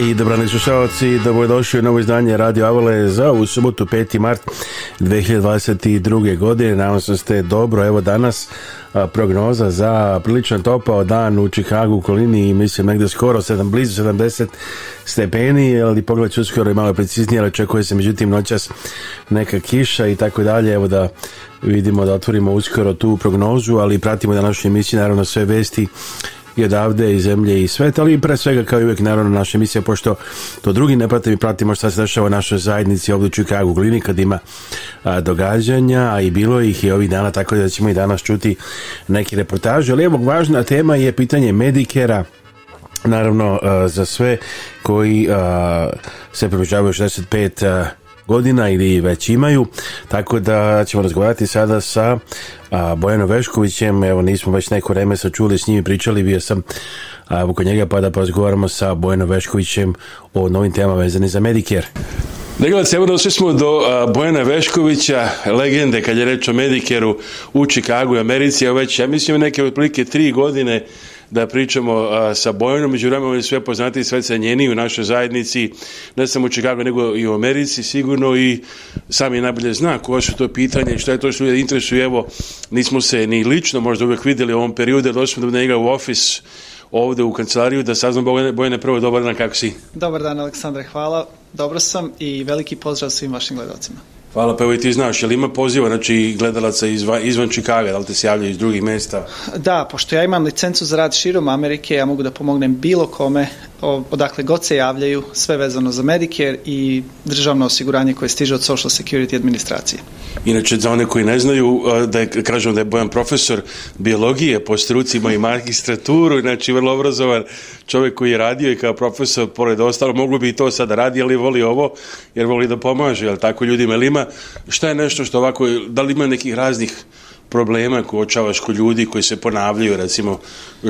i dobrani slušalci, dobrodošli u novo izdanje Radio Avale za u subotu 5. mart 2022. godine. Nadam se da ste dobro, evo danas a, prognoza za prilično topao dan u Čikagu u kolini i mislim negde skoro 7, blizu 70 stepeni, ali pogled ću uskoro i malo preciznije, ali očekuje se međutim noćas neka kiša i tako dalje, evo da vidimo da otvorimo uskoro tu prognozu, ali pratimo današnju emisiju, naravno sve vesti i odavde i zemlje i sveta, ali pre svega kao i uvijek naravno naša emisija, pošto to drugi ne prate, mi pratimo šta se dešava u našoj zajednici ovdje u Čikagu Glini kad ima a, događanja, a i bilo ih i ovih dana, tako da ćemo i danas čuti neki reportaže, ali evo važna tema je pitanje medikera, naravno a, za sve koji a, se približavaju 65 godina ili već imaju, tako da ćemo razgovarati sada sa a, Bojanom Veškovićem, evo nismo već neko vreme sačuli s njim pričali, bio sam a, oko njega pa da porazgovaramo sa Bojanom Veškovićem o novim temama vezani za Medicare. Deglac, evo došli smo do Bojana Veškovića, legende kad je reč o Medikeru u Čikagu i Americi, evo već, ja mislim, neke otprilike tri godine da pričamo a, sa Bojanom, među vremenom je sve poznati i sve cenjeni u našoj zajednici, ne samo u Čikagu, nego i u Americi sigurno i sam je najbolje zna koja su to pitanje i šta je to što ljudi interesuje. Evo, nismo se ni lično možda uvek videli u ovom periodu, došli smo do njega u ofis ovde u kancelariju da saznam Bojane, Bojane prvo dobar dan, kako si? Dobar dan Aleksandre, hvala, dobro sam i veliki pozdrav svim vašim gledalcima. Hvala, pa evo i ti znaš, jel ima poziva, znači gledalaca izva, izvan Čikaga, da li te se javljaju iz drugih mesta? Da, pošto ja imam licencu za rad širom Amerike, ja mogu da pomognem bilo kome odakle god se javljaju, sve vezano za Medicare i državno osiguranje koje stiže od Social Security administracije. Inače, za one koji ne znaju, uh, da je, kažem da je Bojan profesor biologije po struci ima i magistraturu, znači vrlo obrazovan čovjek koji je radio i kao profesor, pored ostalo, moglo bi i to sada radi, ali voli ovo, jer voli da pomaže, ali tako ljudima, ili ima, šta je nešto što ovako, da li ima nekih raznih problema koje očavaš kod ljudi koji se ponavljaju, recimo,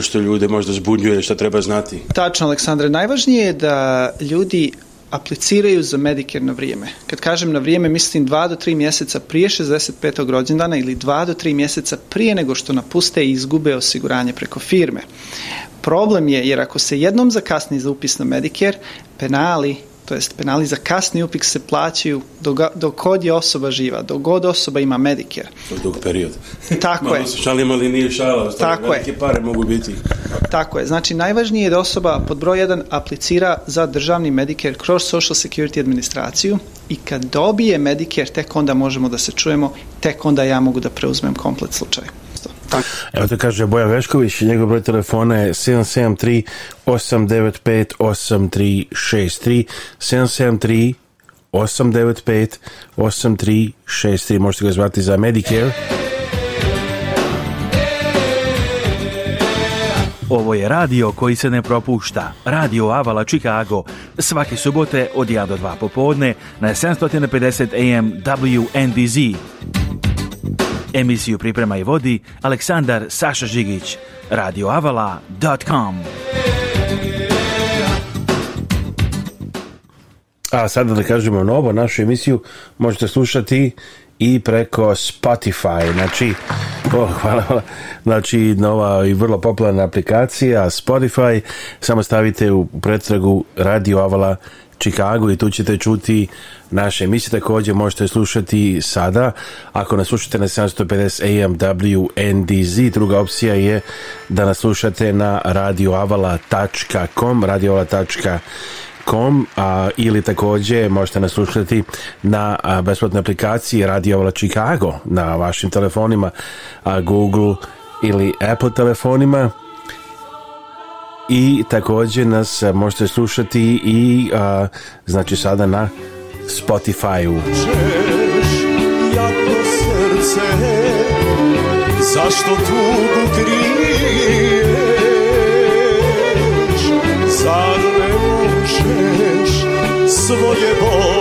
što ljude možda zbunjuje ili što treba znati? Tačno, Aleksandre, najvažnije je da ljudi apliciraju za Medicare na vrijeme. Kad kažem na vrijeme, mislim 2 do 3 mjeseca prije 65. rođendana ili 2 do 3 mjeseca prije nego što napuste i izgube osiguranje preko firme. Problem je jer ako se jednom zakasni za upis na Medicare, penali to jest penali za kasni upik se plaćaju dok, dok god je osoba živa, dok god osoba ima Medicare. To je dug period. Tako Malo je. šalimo ali nije šala, Tako je. pare mogu biti. Tako je. Znači, najvažnije je da osoba pod broj 1 aplicira za državni Medicare kroz Social Security administraciju i kad dobije Medicare, tek onda možemo da se čujemo, tek onda ja mogu da preuzmem komplet slučaj. Evo te kaže Bojan Vešković, njegov broj telefona je 773 895 8363 773 895 8363 možete ga zvati za Medicare Ovo je radio koji se ne propušta. Radio Avala Chicago. Svake subote od 1 do 2 popodne na 750 AM WNDZ. Emisiju priprema i vodi Aleksandar Saša Žigić. radioavala.com A sada da kažemo novo, našu emisiju možete slušati i preko Spotify. Znači, oh, hvala, hvala. Znači, nova i vrlo popularna aplikacija Spotify. Samo stavite u pretragu Radio Avala Chicago i tu ćete čuti naše emisije. takođe možete slušati sada ako nas slušate na 750 AM WNDZ. Druga opcija je da nas slušate na radioavala.com radioavala.com ili takođe možete nas slušati na a, besplatnoj aplikaciji Radioavala Chicago na vašim telefonima a, Google ili Apple telefonima i takođe nas e, možete slušati i a, znači sada na Spotify-u. srce, zašto tugu kriješ, zar ne možeš svoje boli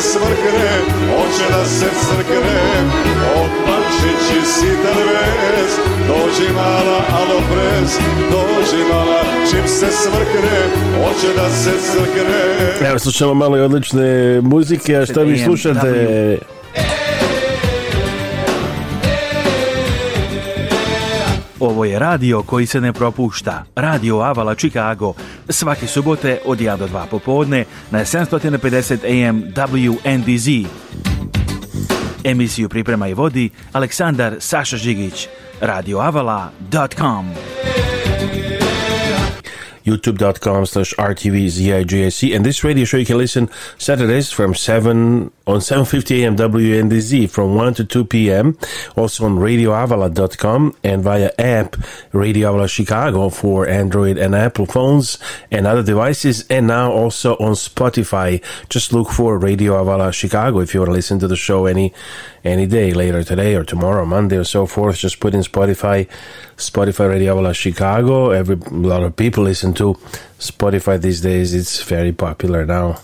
se svrkne, hoće da se crkne, od plančići si drves, dođi mala aloprez, dođi mala, čim se svrkne, hoće da se crkne. Evo slušamo malo odlične muzike, a šta vi slušate? Ovo je radio koji se ne propušta. Radio Avala Chicago. Svake subote od 1 do 2 popodne na 750 AM WNDZ. Emisiju priprema i vodi Aleksandar Saša Žigić. radioavala.com youtube.com slash rtvzijjsc e. and this radio show you can listen saturdays from 7 on 7:50 a.m. WNDZ from 1 to 2 p.m. Also on RadioAvala.com and via app Radio Avala Chicago for Android and Apple phones and other devices, and now also on Spotify. Just look for Radio Avala Chicago if you want to listen to the show any any day later today or tomorrow, Monday or so forth. Just put in Spotify, Spotify Radio Avala Chicago. Every a lot of people listen to Spotify these days. It's very popular now.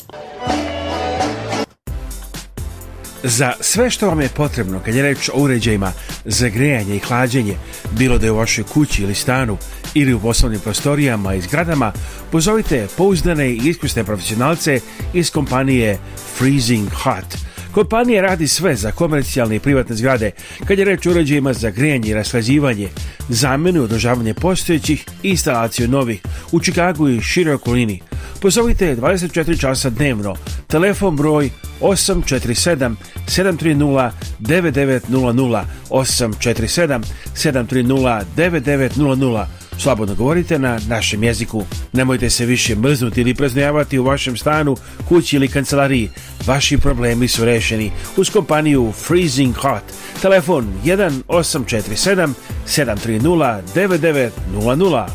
Za sve što vam je potrebno kad je reč o uređajima za grejanje i hlađenje, bilo da je u vašoj kući ili stanu ili u poslovnim prostorijama i zgradama, pozovite pouzdane i iskusne profesionalce iz kompanije Freezing Hot – Kompanija radi sve za komercijalne i privatne zgrade, kad je reč o uređajima za grijanje i raslazivanje, zamenu i održavanje postojećih i instalaciju novih u Čikagu i široj okolini. Pozovite 24 časa dnevno, telefon broj 847 730 9900 847 730 9900 Slobodno govorite na našem jeziku. Nemojte se više mrznuti ili preznojavati u vašem stanu, kući ili kancelariji. Vaši problemi su rešeni uz kompaniju Freezing Hot. Telefon 1847 730 9900.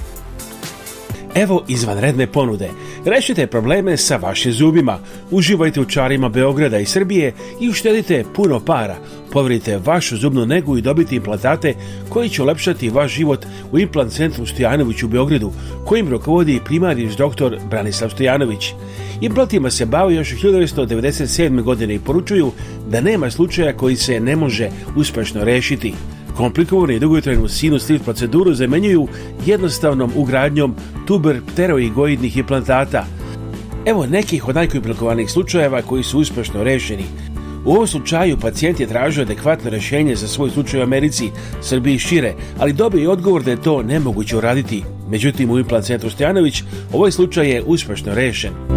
Evo izvanredne ponude. Rešite probleme sa vašim zubima. Uživajte u čarima Beograda i Srbije i uštedite puno para. Poverite vašu zubnu negu i dobite implantate koji će olepšati vaš život u implant centru Stojanović u Beogradu, kojim rukovodi primariš doktor Branislav Stojanović. Implantima se bavio još 1997. godine i poručuju da nema slučaja koji se ne može uspešno rešiti komplikovanu i dugotrenu sinus proceduru zamenjuju jednostavnom ugradnjom tuber pteroigoidnih implantata. Evo nekih od najkomplikovanih slučajeva koji su uspešno rešeni. U ovom slučaju pacijent je tražio adekvatno rešenje za svoj slučaj u Americi, Srbiji i šire, ali dobio je odgovor da je to nemoguće uraditi. Međutim, u implant centru Stojanović ovaj slučaj je uspešno rešen.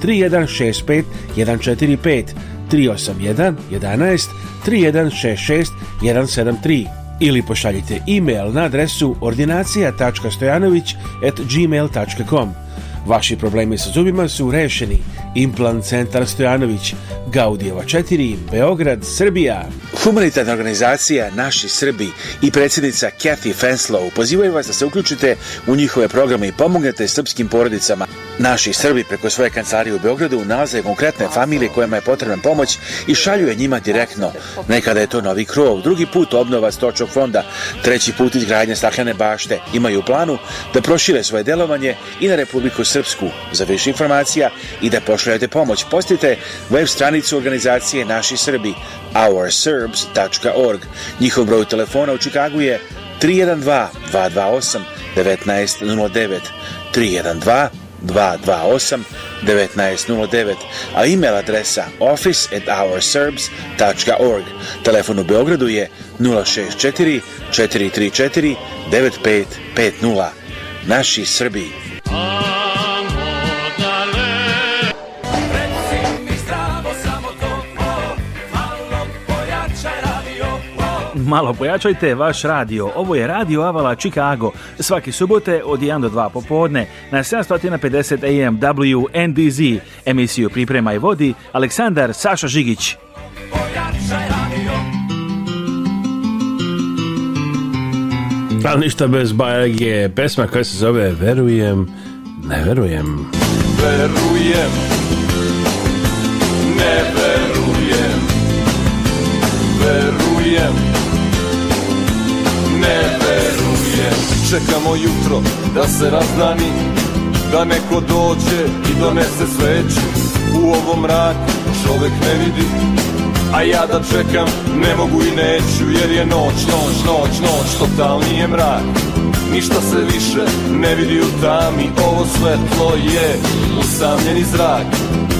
3165 145 381 11 3166 173 ili pošaljite e-mail na adresu ordinacija.stojanović at gmail.com Vaši problemi sa zubima su rešeni. Implant centar Stojanović, Gaudijeva 4, Beograd, Srbija. Humanitarna organizacija Naši Srbi i predsjednica Kathy Fenslow pozivaju vas da se uključite u njihove programe i pomognete srpskim porodicama. Naši Srbi preko svoje kancelarije u Beogradu nalaze konkretne familije kojima je potrebna pomoć i šalju je njima direktno. Nekada je to novi krov, drugi put obnova stočnog fonda, treći put izgradnja staklene bašte. Imaju planu da prošire svoje delovanje i na Republiku Srbiju Srpsku. Za više informacija i da pošaljete pomoć, postite web stranicu organizacije Naši Srbi, ourserbs.org. Njihov broj telefona u Chicagu je 312 228 1909 312 228 1909, a email adresa office at ourserbs.org. Telefon u Beogradu je 064 434 9550. Naši Srbi malo pojačajte vaš radio. Ovo je Radio Avala Chicago. Svaki subote od 1 do 2 popodne na 750 AM WNDZ. Emisiju priprema i vodi Aleksandar Saša Žigić. Ali ništa bez bajage. Pesma koja se zove Verujem, ne verujem. Verujem, ne verujem. Čekamo jutro da se razdani Da neko dođe i donese sveću U ovom mraku čovek ne vidi A ja da čekam ne mogu i neću Jer je noć, noć, noć, noć Totalni je mrak Ništa se više ne vidi u tami Ovo svetlo je usamljeni zrak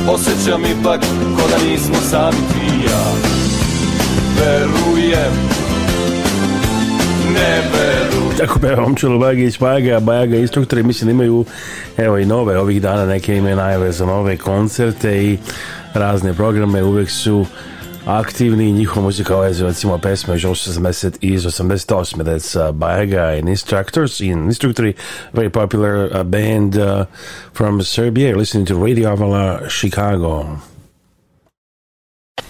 Osjećam ipak ko da nismo sami ti ja Verujem Tako peva Omčilo Bajaga i Spajaga, Bajaga instruktori mislim da imaju evo i nove ovih dana, neke imaju najave za nove koncerte i razne programe, uvek su aktivni njihova muzika ove da je recimo pesma iz 80 iz 88 that's uh, Bajaga and Instructors in Instructory very popular uh, band uh, from Serbia listening to Radio Avala Chicago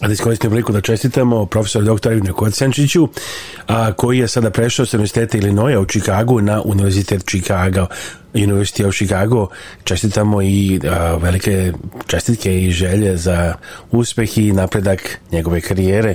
da iskoristim priliku da čestitamo profesoru doktoru Ivne Kocenčiću, a, koji je sada prešao sa Univerziteta Illinoisa u Čikagu na Univerzitet Chicago, University of Chicago. Čestitamo i a, velike čestitke i želje za uspeh i napredak njegove karijere.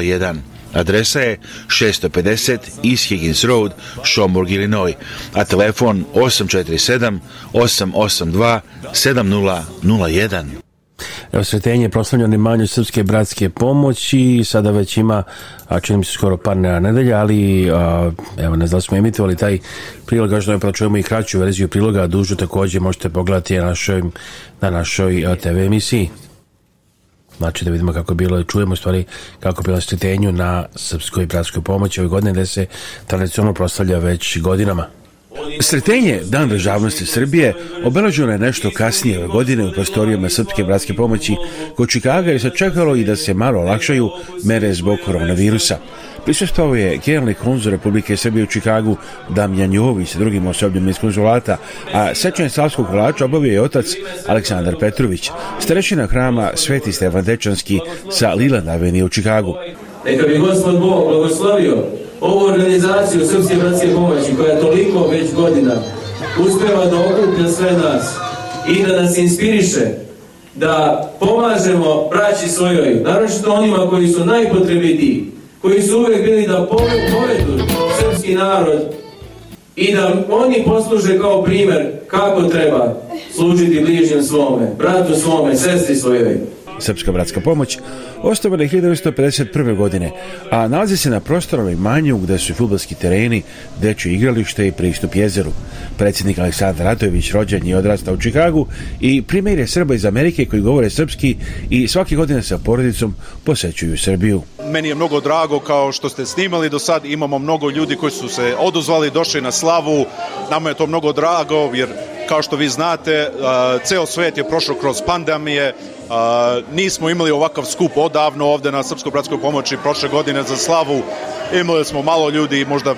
1. Adresa je 650 East Higgins Road, Schaumburg, Illinois, a telefon 847 882 7001. Evo je proslavljeno manje srpske bratske pomoći, sada već ima, a čini mi se skoro par nedelja, ali a, evo ne znam da smo emitovali taj prilog, još da čujemo i kraću verziju priloga, a dužu takođe možete pogledati na našoj, na našoj TV emisiji znači da vidimo kako je bilo i čujemo stvari kako je bilo stetenju na Srpskoj bratskoj pomoći ove godine gde se tradicionalno proslavlja već godinama. Sretenje Dan državnosti Srbije obeleženo je nešto kasnije ove godine u prostorijama Srpske bratske pomoći kod Čikaga je sačekalo i da se malo olakšaju mere zbog koronavirusa. Prisustao je generalni konzul Republike Srbije u Čikagu Damjan Jović sa drugim osobljem iz konzulata, a sečanje slavskog kolača obavio je otac Aleksandar Petrović, starešina hrama Sveti Stefan Dečanski sa Lila Avenije u Čikagu. Neka bi gospod Bog blagoslovio ovu organizaciju Srpske bratske pomoći koja toliko već godina uspeva da okuplja sve nas i da nas inspiriše da pomažemo braći svojoj, naročito onima koji su najpotrebitiji, koji su uvek bili da povedu srpski narod i da oni posluže kao primer kako treba služiti bližnjem svome, bratu svome, sestri svojoj. Srpska bratska pomoć osnovana je 1951. godine, a nalazi se na prostornom imanju gde su futbolski tereni, dečje igralište i pristup jezeru. Predsjednik Aleksandar Ratojević rođen je odrastao u Čikagu i primjer je Srba iz Amerike koji govore srpski i svake godine sa porodicom posećuju Srbiju. Meni je mnogo drago kao što ste snimali do sad, imamo mnogo ljudi koji su se odozvali, došli na slavu, nama je to mnogo drago jer Kao što vi znate, ceo svet je prošao kroz pandemije, nismo imali ovakav skup odavno ovde na Srpsko-Bratskoj pomoći prošle godine za slavu. Imali smo malo ljudi, možda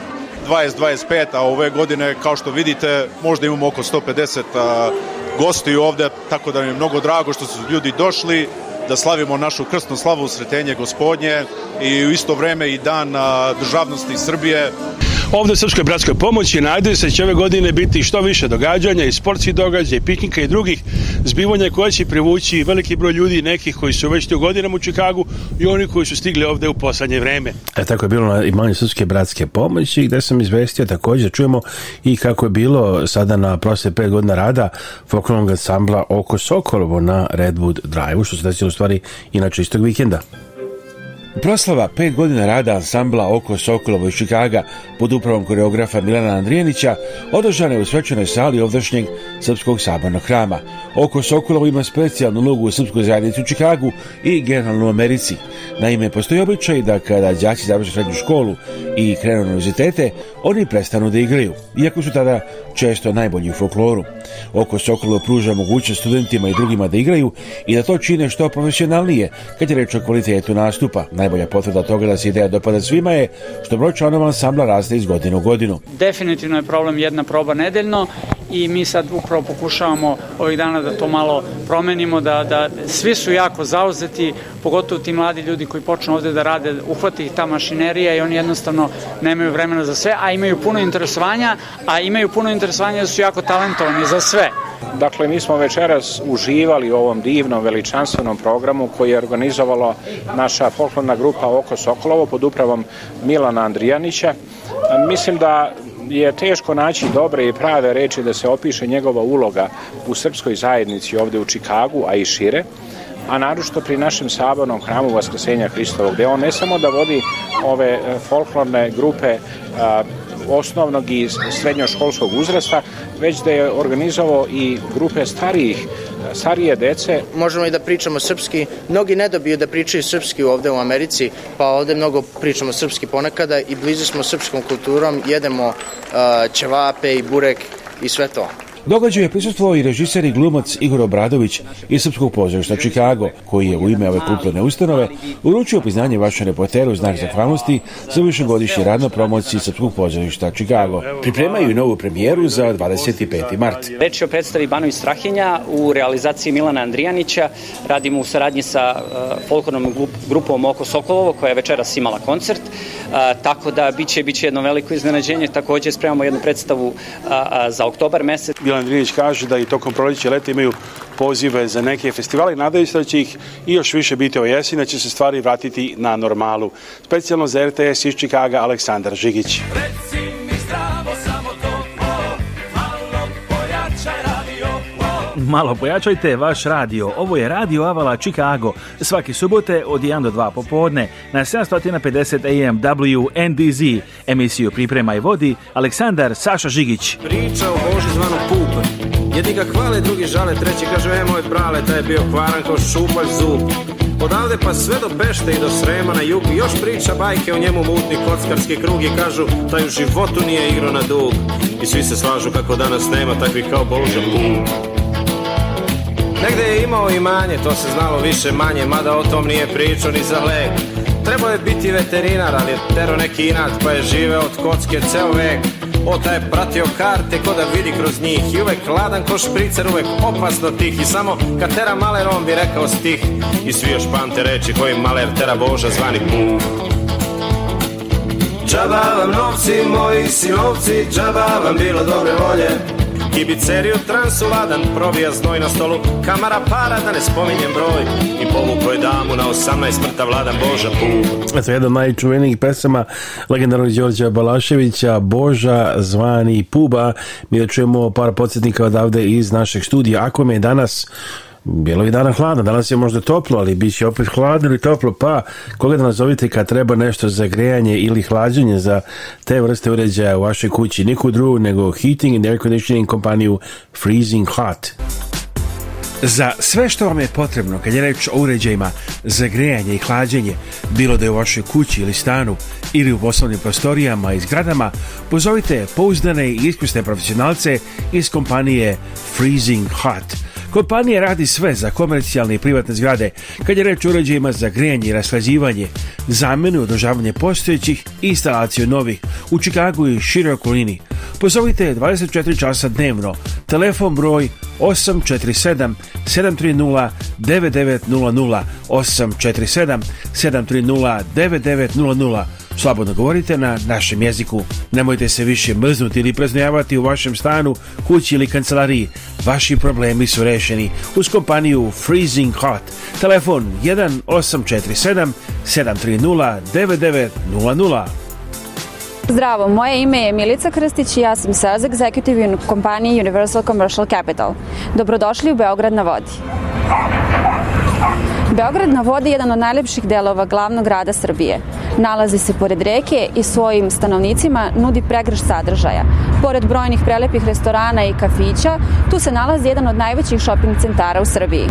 20-25, a ove godine, kao što vidite, možda imamo oko 150 gostiju ovde, tako da mi je mnogo drago što su ljudi došli da slavimo našu krstnu slavu Sretenje Gospodnje i u isto vreme i dan državnosti Srbije. Ovde u Srpskoj bratskoj pomoći nadaju se da će ove godine biti što više događanja i sportskih događaja i piknika i drugih zbivanja koje će privući veliki broj ljudi, nekih koji su već tu godinama u Čikagu i oni koji su stigli ovde u poslednje vreme. E tako je bilo na imanju Srpske bratske pomoći gde sam izvestio takođe čujemo i kako je bilo sada na prosle 5 godina rada folklornog ansambla Oko Sokolovo na Redwood Drive-u što se desilo u stvari inače istog vikenda. Proslava pet godina rada ansambla Oko Sokolovo iz Čikaga pod upravom koreografa Milana Andrijenića održana je u svečanoj sali ovdašnjeg Srpskog sabornog hrama. Oko Sokolovo ima specijalnu ulogu u Srpskoj zajednici u Čikagu i generalno u Americi. Naime, postoji običaj da kada đaci završe srednju školu i krenu na univerzitete, oni prestanu da igraju, iako su tada često najbolji u folkloru. Oko Sokolo pruža mogućnost studentima i drugima da igraju i da to čine što profesionalnije, kad je reč o kvalitetu nastupa. Najbolja potvrda toga da se ideja dopada svima je što broj članova ansambla raste iz godine u godinu. Definitivno je problem jedna proba nedeljno i mi sad upravo pokušavamo ovih dana da to malo promenimo, da, da svi su jako zauzeti, pogotovo ti mladi ljudi koji počnu ovde da rade, uhvati ih ta mašinerija i oni jednostavno nemaju vremena za sve, a imaju puno interesovanja, a imaju puno interesovanja interesovanje da su jako talentovani za sve. Dakle, mi smo večeras uživali u ovom divnom, veličanstvenom programu koji je organizovala naša folklorna grupa Oko Sokolovo pod upravom Milana Andrijanića. Mislim da je teško naći dobre i prave reči da se opiše njegova uloga u srpskoj zajednici ovde u Čikagu, a i šire a naročito pri našem sabornom hramu Vaskrsenja Hristovog, gde on ne samo da vodi ove folklorne grupe osnovnog i srednjoškolskog uzrasta, već da je organizovao i grupe starijih starije dece. Možemo i da pričamo srpski. Mnogi ne dobiju da pričaju srpski ovde u Americi, pa ovde mnogo pričamo srpski ponekada i blizu smo srpskom kulturom, jedemo uh, ćevape i burek i sve to. Događaju je prisustvo i režiser i glumac Igor Obradović iz Srpskog pozorišta Chicago, koji je u ime ove kulturne ustanove uručio priznanje vašem reporteru znak zahvalnosti za višegodišnji rad na promociji Srpskog pozorišta Chicago. Pripremaju novu premijeru za 25. mart. Reč je o predstavi Banović Strahinja u realizaciji Milana Andrijanića. Radimo u saradnji sa e, folklornom grupom Oko Sokolovo, koja je večeras imala koncert. E, tako da biće, biće jedno veliko iznenađenje. Takođe spremamo jednu predstavu za oktobar mesec. Milan Andrinić kaže da i tokom proleća leta imaju pozive za neke festivale i nadaju se da će ih i još više biti o jesi, da će se stvari vratiti na normalu. Specijalno za RTS iz Čikaga, Aleksandar Žigić. Reci mi zdravo sam. Malo pojačajte vaš radio. Ovo je Radio Avala Chicago. Svake subote od 1 do 2 popodne na 750 AM WNDZ. Emisiju Priprema i vodi Aleksandar Saša Žigić. Priča o Boži zvanu Pupa. Jedni ga hvale, drugi žale, treći kažu e moj prale, taj je bio kvaran kao šupalj zub. Odavde pa sve do Pešte i do Srema na jug Još priča bajke o njemu mutni kockarski krug I kažu taj u životu nije igrao na dug I svi se slažu kako danas nema takvih kao Boža Bum Negde je imao imanje, to se znalo više manje, mada o tom nije pričao ni za lek. Trebao je biti veterinar, ali je tero neki inat, pa je živeo od kocke ceo vek. Ota je pratio karte ko da vidi kroz njih I uvek ladan ko špricer, uvek opasno tih I samo kad tera maler on bi rekao stih I svi još pamte reči koji maler tera boža zvani puk Džaba vam novci, moji sinovci Džaba vam bilo dobre volje Kibiceriju transu ladan, provija znoj na stolu Kamara para, da ne spominjem broj I povuko je damu na 18 mrta vladan Boža Put Eto, jedan od najčuvenijih pesama legendarnog Đorđa Balaševića Boža zvani Puba Mi da čujemo par podsjetnika odavde iz našeg studija Ako me je danas bilo je dana hladno, danas je možda toplo, ali bit će opet hladno ili toplo, pa koga da nazovite kad treba nešto za grejanje ili hlađenje za te vrste uređaja u vašoj kući, niku drugu nego Heating and Air Conditioning kompaniju Freezing Hot. Za sve što vam je potrebno kad je reč o uređajima za grejanje i hlađenje, bilo da je u vašoj kući ili stanu ili u poslovnim prostorijama i zgradama, pozovite pouzdane i iskusne profesionalce iz kompanije Freezing Hot – Kompanija radi sve za komercijalne i privatne zgrade, kad je reč o uređajima za grejanje i raslađivanje, zamenu i održavanje postojećih i instalaciju novih u Čikagu i široj okolini. Pozovite 24 časa dnevno, telefon broj 847 730 9900 847 730 9900 Slobodno govorite na našem jeziku. Nemojte se više mrznuti ili preznojavati u vašem stanu, kući ili kancelariji. Vaši problemi su rešeni uz kompaniju Freezing Hot. Telefon 1847 730 9900. Zdravo, moje ime je Milica Krstić i ja sam sales executive u kompaniji Universal Commercial Capital. Dobrodošli u Beograd na vodi. Beograd na vodi je jedan od najlepših delova glavnog grada Srbije. Nalazi se pored reke i svojim stanovnicima nudi pregrš sadržaja. Pored brojnih prelepih restorana i kafića, tu se nalazi jedan od najvećih shopping centara u Srbiji.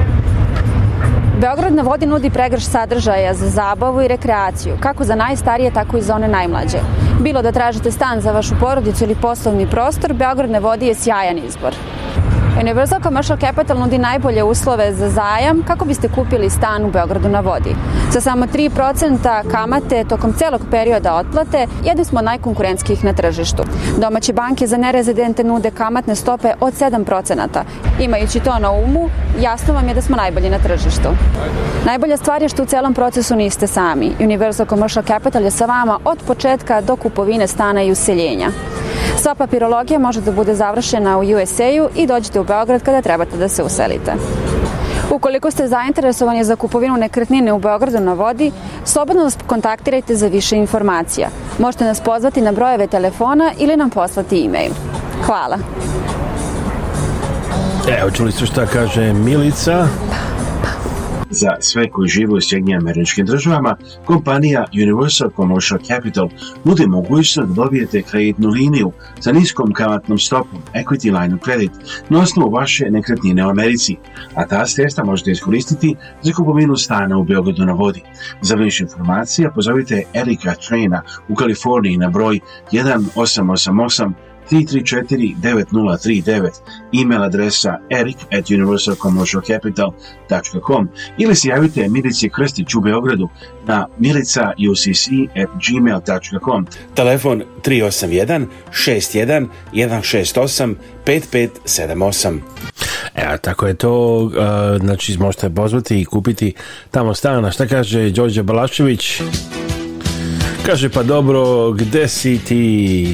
Beograd na vodi nudi pregrš sadržaja za zabavu i rekreaciju, kako za najstarije, tako i za one najmlađe. Bilo da tražite stan za vašu porodicu ili poslovni prostor, Beograd na vodi je sjajan izbor. Universal Commercial Capital nudi najbolje uslove za zajam kako biste kupili stan u Beogradu na vodi. Sa samo 3% kamate tokom celog perioda otplate, jedni smo najkonkurentskih na tržištu. Domaće banke za nerezidente nude kamatne stope od 7%. Imajući to na umu, jasno vam je da smo najbolji na tržištu. Najbolja stvar je što u celom procesu niste sami. Universal Commercial Capital je sa vama od početka do kupovine stana i useljenja. Sva papirologija može da bude završena u USA-u i dođete u Beograd kada trebate da se uselite. Ukoliko ste zainteresovani za kupovinu nekretnine u Beogradu na vodi, slobodno nas kontaktirajte za više informacija. Možete nas pozvati na brojeve telefona ili nam poslati e-mail. Hvala. Evo, čuli ste šta kaže Milica za sve koji žive u Sjedinjim američkim državama, kompanija Universal Commercial Capital nudi mogućnost da dobijete kreditnu liniju sa niskom kamatnom stopom, equity line of credit, na osnovu vaše nekretnine u Americi, a ta sredstva možete iskoristiti za kupovinu stana u Beogradu na vodi. Za više informacija pozovite Erika Trena u Kaliforniji na broj 1888 334-9039, email adresa eric at universalcommercialcapital.com ili se javite Milici Krstić u Beogradu na milicaucc at gmail.com. Telefon 381 61 168 5578. E, tako je to, znači možete pozvati i kupiti tamo stana. Šta kaže Đorđe Balašević? Kaže, pa dobro, gde si ti?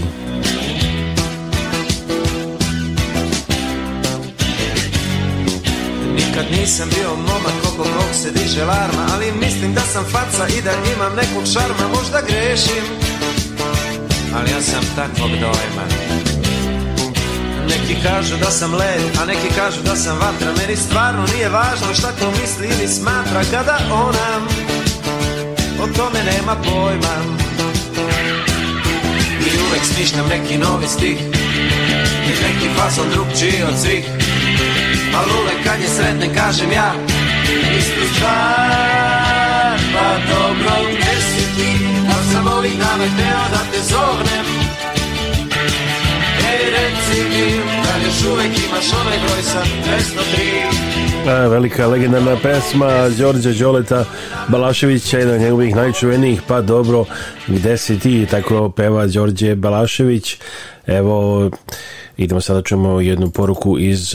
Nisam bio momak oko kog se diže larma Ali mislim da sam faca i da imam nekog šarma Možda grešim Ali ja sam takvog dojma Neki kažu da sam led, a neki kažu da sam vatra Meni stvarno nije važno šta ko misli ili smatra Kada ona o tome nema pojma I uvek smišljam neki novi stih I neki fason drugčiji od svih A lule kad je sretne kažem ja Istu stvar Pa dobro gdje si ti Pa sam ovih dana hteo da te zovnem Ej reci mi Da još uvek imaš onaj broj sa 203 A, e, velika legendarna pesma Đorđa Đoleta Balaševića, jedan od njegovih najčuvenijih, pa dobro, gde si ti, tako peva Đorđe Balašević. Evo, idemo sada da čujemo jednu poruku iz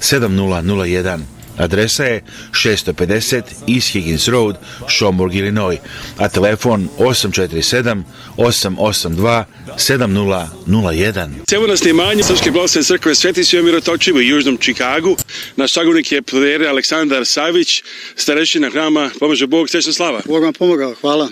7001. Adresa je 650 East Higgins Road, Schaumburg, Illinois, a telefon 847-882-7001. na snimanje Srpske pravoslavne crkve Sveti Sio Mirotočiv u Južnom Čikagu. Naš sagovornik je prevere Aleksandar Savić, starešina hrama Pomaže Bog, srećna slava. Bog vam pomogao, hvala.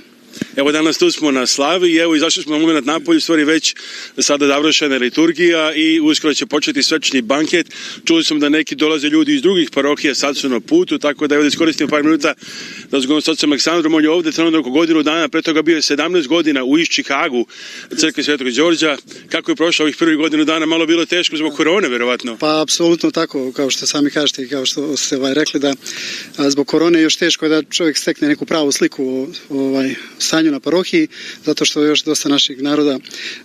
Evo danas tu smo na slavi i evo izašli smo na moment napolju, stvari već sada završena liturgija i uskoro će početi svečani banket. Čuli smo da neki dolaze ljudi iz drugih parohija, sad su na putu, tako da evo da iskoristim par minuta da razgovorim s ocem Aleksandrom, on je ovde trenutno oko godinu dana, pre toga bio je 17 godina u iz Čikagu, crkve Svetog Đorđa. Kako je prošao ovih prvih godinu dana? Malo bilo teško zbog korone, verovatno. Pa, apsolutno tako, kao što sami kažete i kao što ste ovaj, rekli da a, zbog korone još teško da čovjek stekne neku pravu sliku ovaj, stanju na parohiji, zato što još dosta naših naroda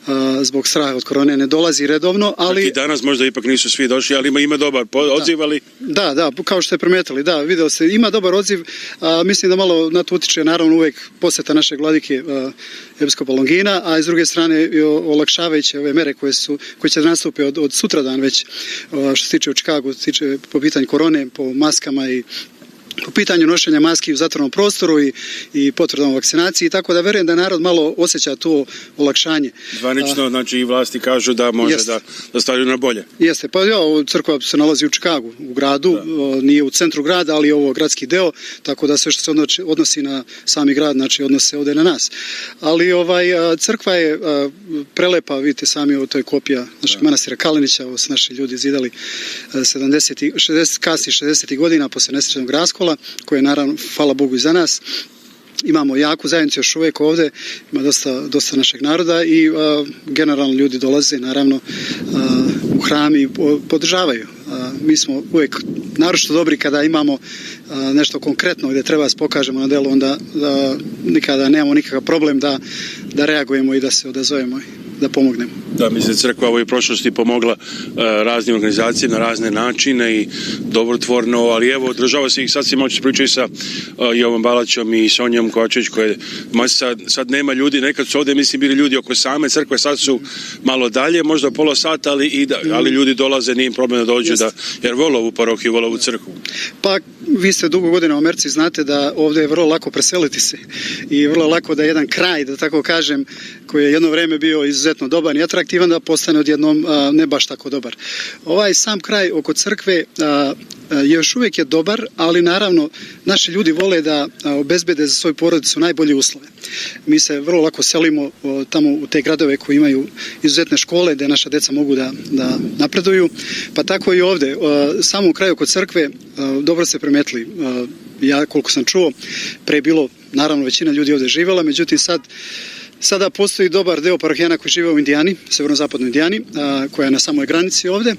a, zbog straha od korone ne dolazi redovno, ali... Dakle, danas možda ipak nisu svi došli, ali ima, ima dobar da. odziv, ali... Da, da, kao što ste primetili, da, video se, ima dobar odziv, a, mislim da malo na to utiče, naravno, uvek poseta naše gladike a, Episkopa Longina, a s druge strane i olakšavajuće ove mere koje, su, koje će da nastupe od, od dan već, a, što se tiče u Čikagu, tiče po pitanju korone, po maskama i u pitanju nošenja maski u zatvornom prostoru i, i potvrdom o vakcinaciji, tako da verujem da narod malo osjeća to olakšanje. Zvanično, A, znači i vlasti kažu da može jest. da, da stavljaju na bolje. Jeste, pa ja, crkva se nalazi u Čikagu, u gradu, da. nije u centru grada, ali je ovo gradski deo, tako da sve što se odnosi, na sami grad, znači odnose ovde na nas. Ali ovaj, crkva je prelepa, vidite sami, ovo to je kopija našeg da. manastira Kalenića, ovo su naši ljudi zidali 70, 60, kasni 60. godina posle nesrećnog raskola, društva, koje je naravno, hvala Bogu, i za nas, imamo jaku zajednicu još uvijek ovde, ima dosta, dosta našeg naroda i a, generalno ljudi dolaze, naravno, a, u hram i podržavaju mi smo uvek naročito dobri kada imamo nešto konkretno gde treba da se pokažemo na delu, onda da, nikada nemamo nikakav problem da, da reagujemo i da se odazovemo i da pomognemo. Da, mislim, da crkva u prošlosti pomogla raznim organizacijama na razne načine i dobrotvorno, ali evo, država se ih sad si moći pričati sa Jovom Balaćom i Sonjom Kočić, koje ma sad, sad nema ljudi, nekad su ovde, mislim, bili ljudi oko same crkve, sad su malo dalje, možda pola sata, ali, i da, ali ljudi dolaze, nije im problem da dođu, da da, jer vole ovu parohiju, vole ovu crkvu. Pa, vi ste dugo godina u Americi, znate da ovde je vrlo lako preseliti se i vrlo lako da jedan kraj, da tako kažem, koji je jedno vreme bio izuzetno dobar i atraktivan, da postane odjednom a, ne baš tako dobar. Ovaj sam kraj oko crkve a, još uvijek je dobar, ali naravno naši ljudi vole da obezbede za svoju porodicu najbolje uslove. Mi se vrlo lako selimo tamo u te gradove koji imaju izuzetne škole gde naša deca mogu da, da napreduju, pa tako i ovde ovde, samo u kraju kod crkve, dobro ste primetili, ja koliko sam čuo, pre bilo, naravno, većina ljudi ovde živela, međutim sad Sada postoji dobar deo parohijana koji žive u Indijani, severno-zapadnoj Indijani, koja je na samoj granici ovde.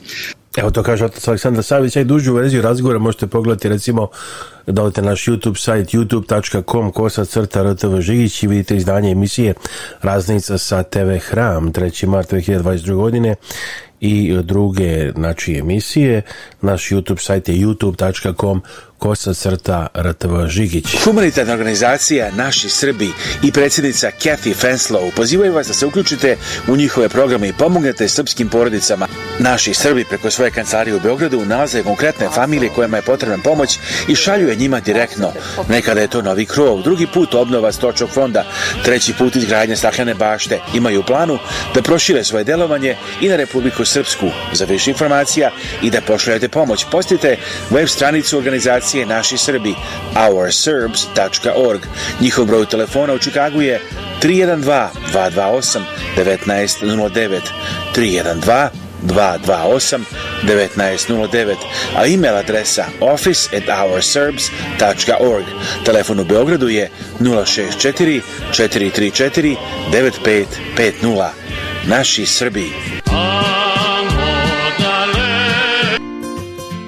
Evo to kaže otac Aleksandar Savić, a i dužu verziju razgovora možete pogledati recimo da odete na naš YouTube sajt youtube.com kosa rtv žigić i vidite izdanje emisije Raznica sa TV Hram 3. mart 2022. godine i druge znači, emisije. Naš YouTube sajt je youtube.com kosa crta rtv žigić. Humanitarna organizacija Naši Srbi i predsjednica Kathy Fenslow pozivaju vas da se uključite u njihove programe i pomognete srpskim porodicama. Naši Srbi preko svoje kancelarije u Beogradu nalaze konkretne familije kojima je potrebna pomoć i šalju bave njima direktno. Nekada je to novi krov, drugi put obnova stočnog fonda, treći put izgradnja staklene bašte. Imaju planu da prošire svoje delovanje i na Republiku Srpsku. Za više informacija i da pošaljete pomoć, postite web stranicu organizacije Naši Srbi, ourserbs.org. Njihov broj telefona u Čikagu je 312 228 1909 312 228 1909, a email adresa office Telefon u Beogradu je 064 434 9550. Naši Srbi.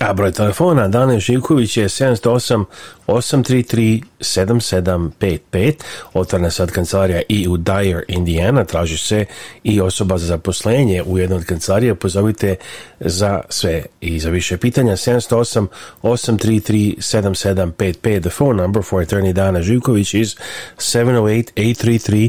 A broj telefona Dane Živković je 708 833 7755. Otvorena sad kancelarija i u Dyer, Indiana. Traži se i osoba za zaposlenje u jednoj od kancelarija. Pozovite za sve i za više pitanja. 708 833 7755. The phone number for attorney Dana Živković is 708 833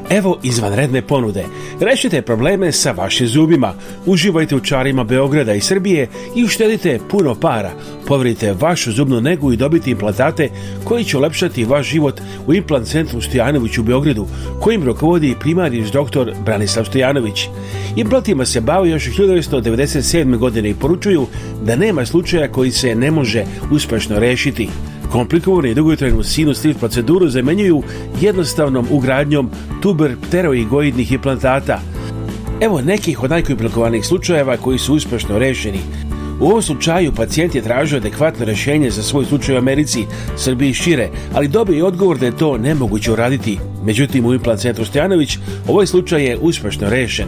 Evo izvanredne ponude. Rešite probleme sa vašim zubima. Uživajte u čarima Beograda i Srbije i uštedite puno para. Poverite vašu zubnu negu i dobiti implantate koji će olepšati vaš život u implant centru Stojanović u Beogradu, kojim rukovodi primariš doktor Branislav Stojanović. Implantima se bavi još 1997. godine i poručuju da nema slučaja koji se ne može uspešno rešiti komplikovane i dugotrajnu sinus lift proceduru zamenjuju jednostavnom ugradnjom tuber pteroigoidnih implantata. Evo nekih od najkomplikovanijih slučajeva koji su uspešno rešeni. U ovom slučaju pacijent je tražio adekvatno rešenje za svoj slučaj u Americi, Srbiji i šire, ali dobio je odgovor da je to nemoguće uraditi. Međutim, u implant centru Stojanović ovaj slučaj je uspešno rešen.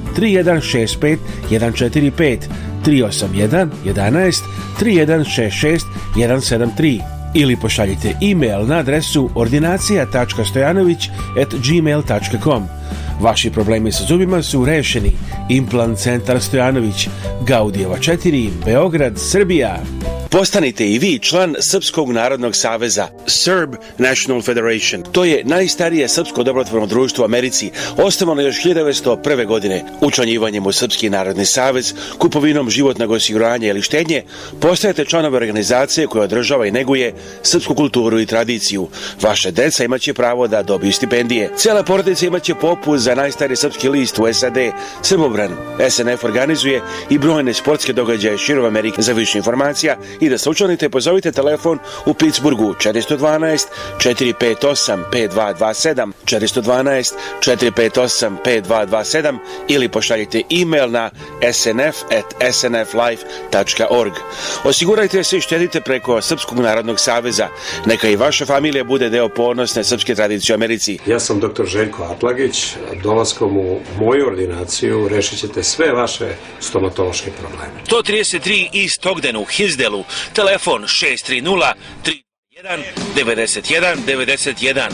3165 145 381 11 3166 173 ili pošaljite e-mail na adresu ordinacija.stojanović Vaši problemi sa zubima su rešeni. Implant centar Stojanović, Gaudijeva 4, Beograd, Srbija. Postanite i vi član Srpskog narodnog saveza Serb National Federation. To je najstarije srpsko dobrotvorno društvo u Americi, osnovano još 1901. godine. Učlanjivanjem u Srpski narodni savez, kupovinom životnog osiguranja ili štenje, postajete članove organizacije koja održava i neguje srpsku kulturu i tradiciju. Vaše deca imaće pravo da dobiju stipendije. Cela porodica imaće popust za najstariji srpski list u SAD, Srbobran. SNF organizuje i brojne sportske događaje širom Amerike. Za više informacija i da se učlanite pozovite telefon u Pittsburghu 412 458 5227 412 458 5227 ili pošaljite e-mail na snf at snflife.org. Osigurajte se i štedite preko Srpskog narodnog saveza. Neka i vaša familija bude deo ponosne srpske tradicije u Americi. Ja sam dr. Željko Atlagić. Dolaskom u moju ordinaciju rešit ćete sve vaše stomatološke probleme. 133 East Ogden u Hizdelu Telefon 630 321 91 91.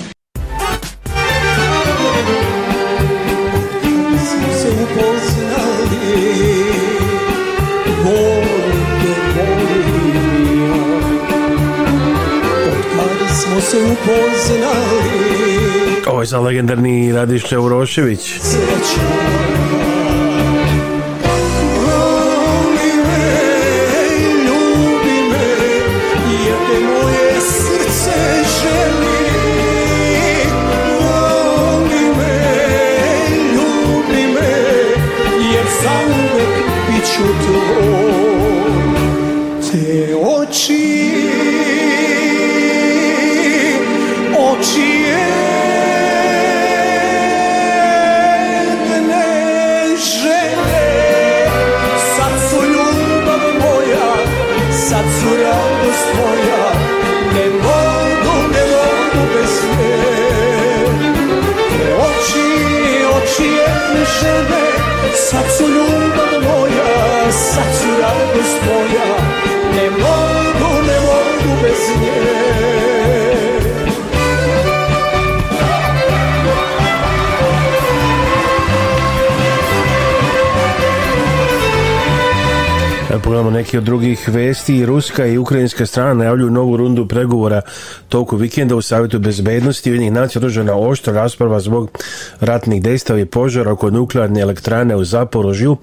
Ovo je za legendarni Radišća Urošević Srećno Pogledamo neke od drugih vesti. Ruska i ukrajinska strana najavljuju novu rundu pregovora toku vikenda u Savjetu bezbednosti. Ujedinjenih nacija održana oštra rasprava zbog ratnih dejstava i požara oko nuklearne elektrane u Zaporožju.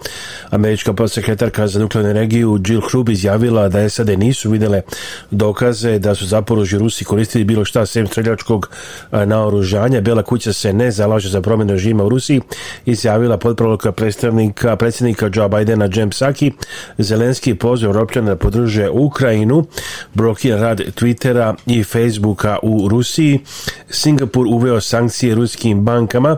Američka podsekretarka za nuklearnu regiju Jill Hrub izjavila da je sada nisu videle dokaze da su Zaporožju Rusi koristili bilo šta sem streljačkog naoružanja. Bela kuća se ne zalaže za promjenu režima u Rusiji. Izjavila potproloka predstavnika predsjednika Joe Bidena James Psaki za Zelenski poziv Europljana da podrže Ukrajinu, blokira rad Twittera i Facebooka u Rusiji, Singapur uveo sankcije ruskim bankama,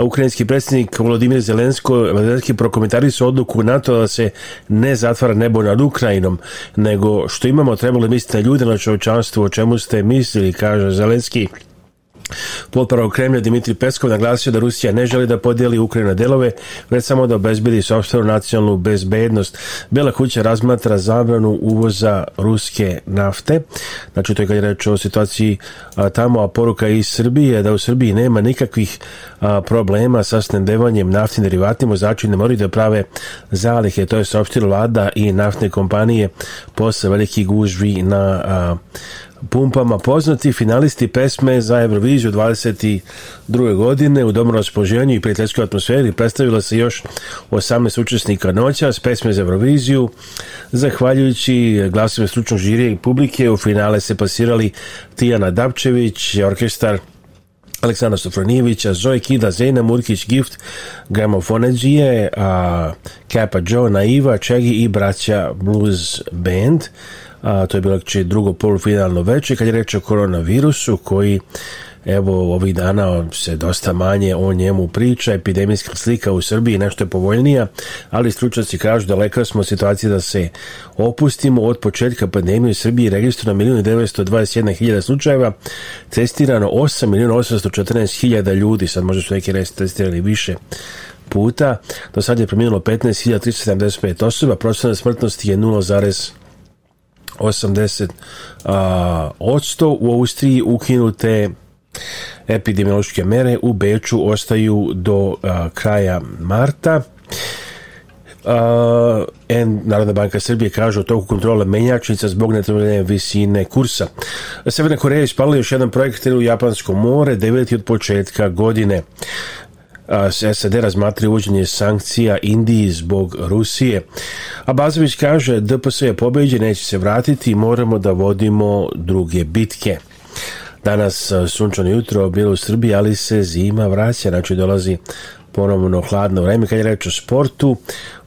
ukrajinski predsjednik Volodimir Zelensko, Zelenski prokomentari su odluku NATO da se ne zatvara nebo nad Ukrajinom, nego što imamo trebalo misliti na ljude na čovječanstvo, o čemu ste mislili, kaže Zelenski. Potpravo Kremlja Dimitri Peskov naglasio da Rusija ne želi da podijeli Ukrajina delove, već samo da obezbedi sobstvenu nacionalnu bezbednost. Bela kuća razmatra zabranu uvoza ruske nafte. Znači, to je kad je reč o situaciji a, tamo, a poruka iz Srbije da u Srbiji nema nikakvih a, problema sa snendevanjem naftnim derivatima, znači ne moraju da prave zalihe. To je saopštila vlada i naftne kompanije posle velikih gužvi na a, pumpama poznati finalisti pesme za Euroviziju 22. godine u dobro raspoloženju i prijateljskoj atmosferi predstavila se još 18 učesnika noća s pesme za Euroviziju. Zahvaljujući glasima stručnog žirija i publike u finale se pasirali Tijana Dapčević, orkestar Aleksandra Sofronijevića, Zoe Kida, Zena Murkić, Gift, Gramofonedzije, Kappa Joe, Naiva, Čegi i braća Blues Band a, to je bilo znači drugo polufinalno veče kad je reč o koronavirusu koji evo ovih dana se dosta manje o njemu priča, epidemijska slika u Srbiji nešto je povoljnija, ali stručnjaci kažu da lekar smo u da se opustimo od početka pandemije u Srbiji je registrovano 1.921.000 slučajeva, testirano 8.814.000 ljudi, sad možda su neki testirali više puta, do sad je preminulo 15.375 osoba, procena smrtnosti je 0,5 80 odsto u Austriji ukinute epidemiološke mere u Beču ostaju do a, kraja marta Uh, en, Narodna banka Srbije kaže o toku kontrole menjačnica zbog netrvljene visine kursa. Severna Koreja ispalila još jedan projekt u Japansko more, deveti od početka godine. SAD razmatri uvođenje sankcija Indiji zbog Rusije. Abazović kaže DPS je pobeđen, neće se vratiti, moramo da vodimo druge bitke. Danas sunčano jutro bilo u Srbiji, ali se zima vraća, znači dolazi ponovno hladno vreme kad je reč o sportu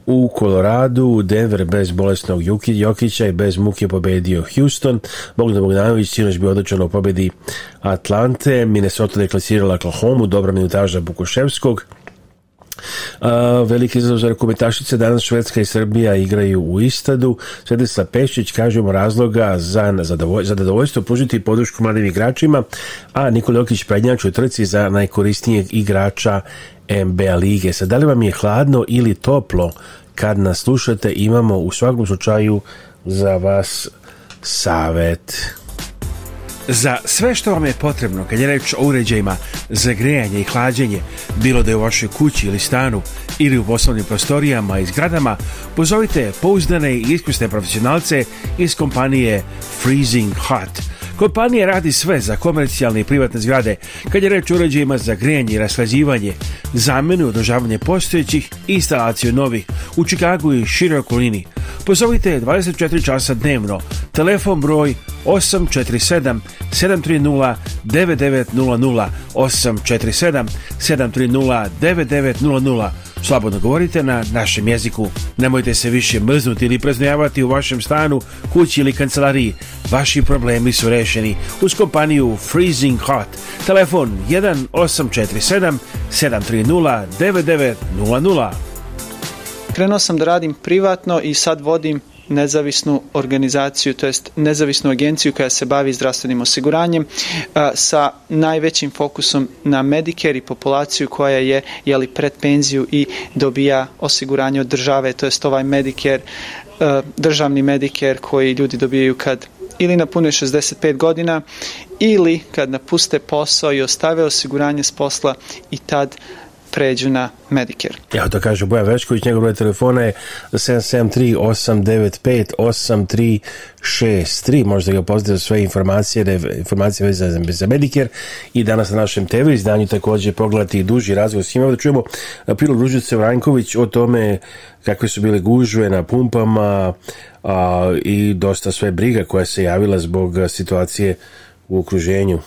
u Koloradu, Denver bez bolesnog Jokića i bez muke pobedio Houston. Bogdan Bogdanović sinoć bio odličan u pobedi Atlante, Minnesota deklasirala Oklahoma, dobra minutaža Bukuševskog, Uh, veliki izazov za rekomentašice danas Švedska i Srbija igraju u Istadu Svetislav Pešić kažemo razloga za, zadovoj, za zadovoljstvo pružiti podršku mladim igračima a Nikola Jokić prednjači u trci za najkorisnijeg igrača NBA lige sad da li vam je hladno ili toplo kad nas slušate imamo u svakom slučaju za vas savet Za sve što vam je potrebno kad je reč o uređajima za grejanje i hlađenje, bilo da je u vašoj kući ili stanu ili u poslovnim prostorijama i zgradama, pozovite pouzdane i iskusne profesionalce iz kompanije Freezing Hot – Kompanija radi sve za komercijalne i privatne zgrade, kad je reč o uređajima za grejanje i rashlađivanje, zamenu i održavanje postojećih i instalaciju novih u Čikagu i široj okolini. Pozovite 24 časa dnevno, telefon broj 847 730 9900 847 730 9900 Slobodno govorite na našem jeziku. Nemojte se više mrznuti ili preznojavati u vašem stanu, kući ili kancelariji. Vaši problemi su rešeni uz kompaniju Freezing Hot. Telefon 1847 730 9900. Krenuo sam da radim privatno i sad vodim nezavisnu organizaciju, to jest nezavisnu agenciju koja se bavi zdravstvenim osiguranjem sa najvećim fokusom na Medicare i populaciju koja je jeli, pred penziju i dobija osiguranje od države, to jest ovaj Medicare, državni Medicare koji ljudi dobijaju kad ili napune 65 godina ili kad napuste posao i ostave osiguranje s posla i tad pređu na Medicare. Ja da kaže Boja Vešković, njegov broj telefona je 773-895-8363. Možete ga pozdraviti sve informacije, informacije vezane za Medicare i danas na našem TV izdanju takođe pogledati duži razgovor s njima. Da čujemo Pilu Ružice Vranković o tome kakve su bile gužve na pumpama a, i dosta sve briga koja se javila zbog situacije u okruženju.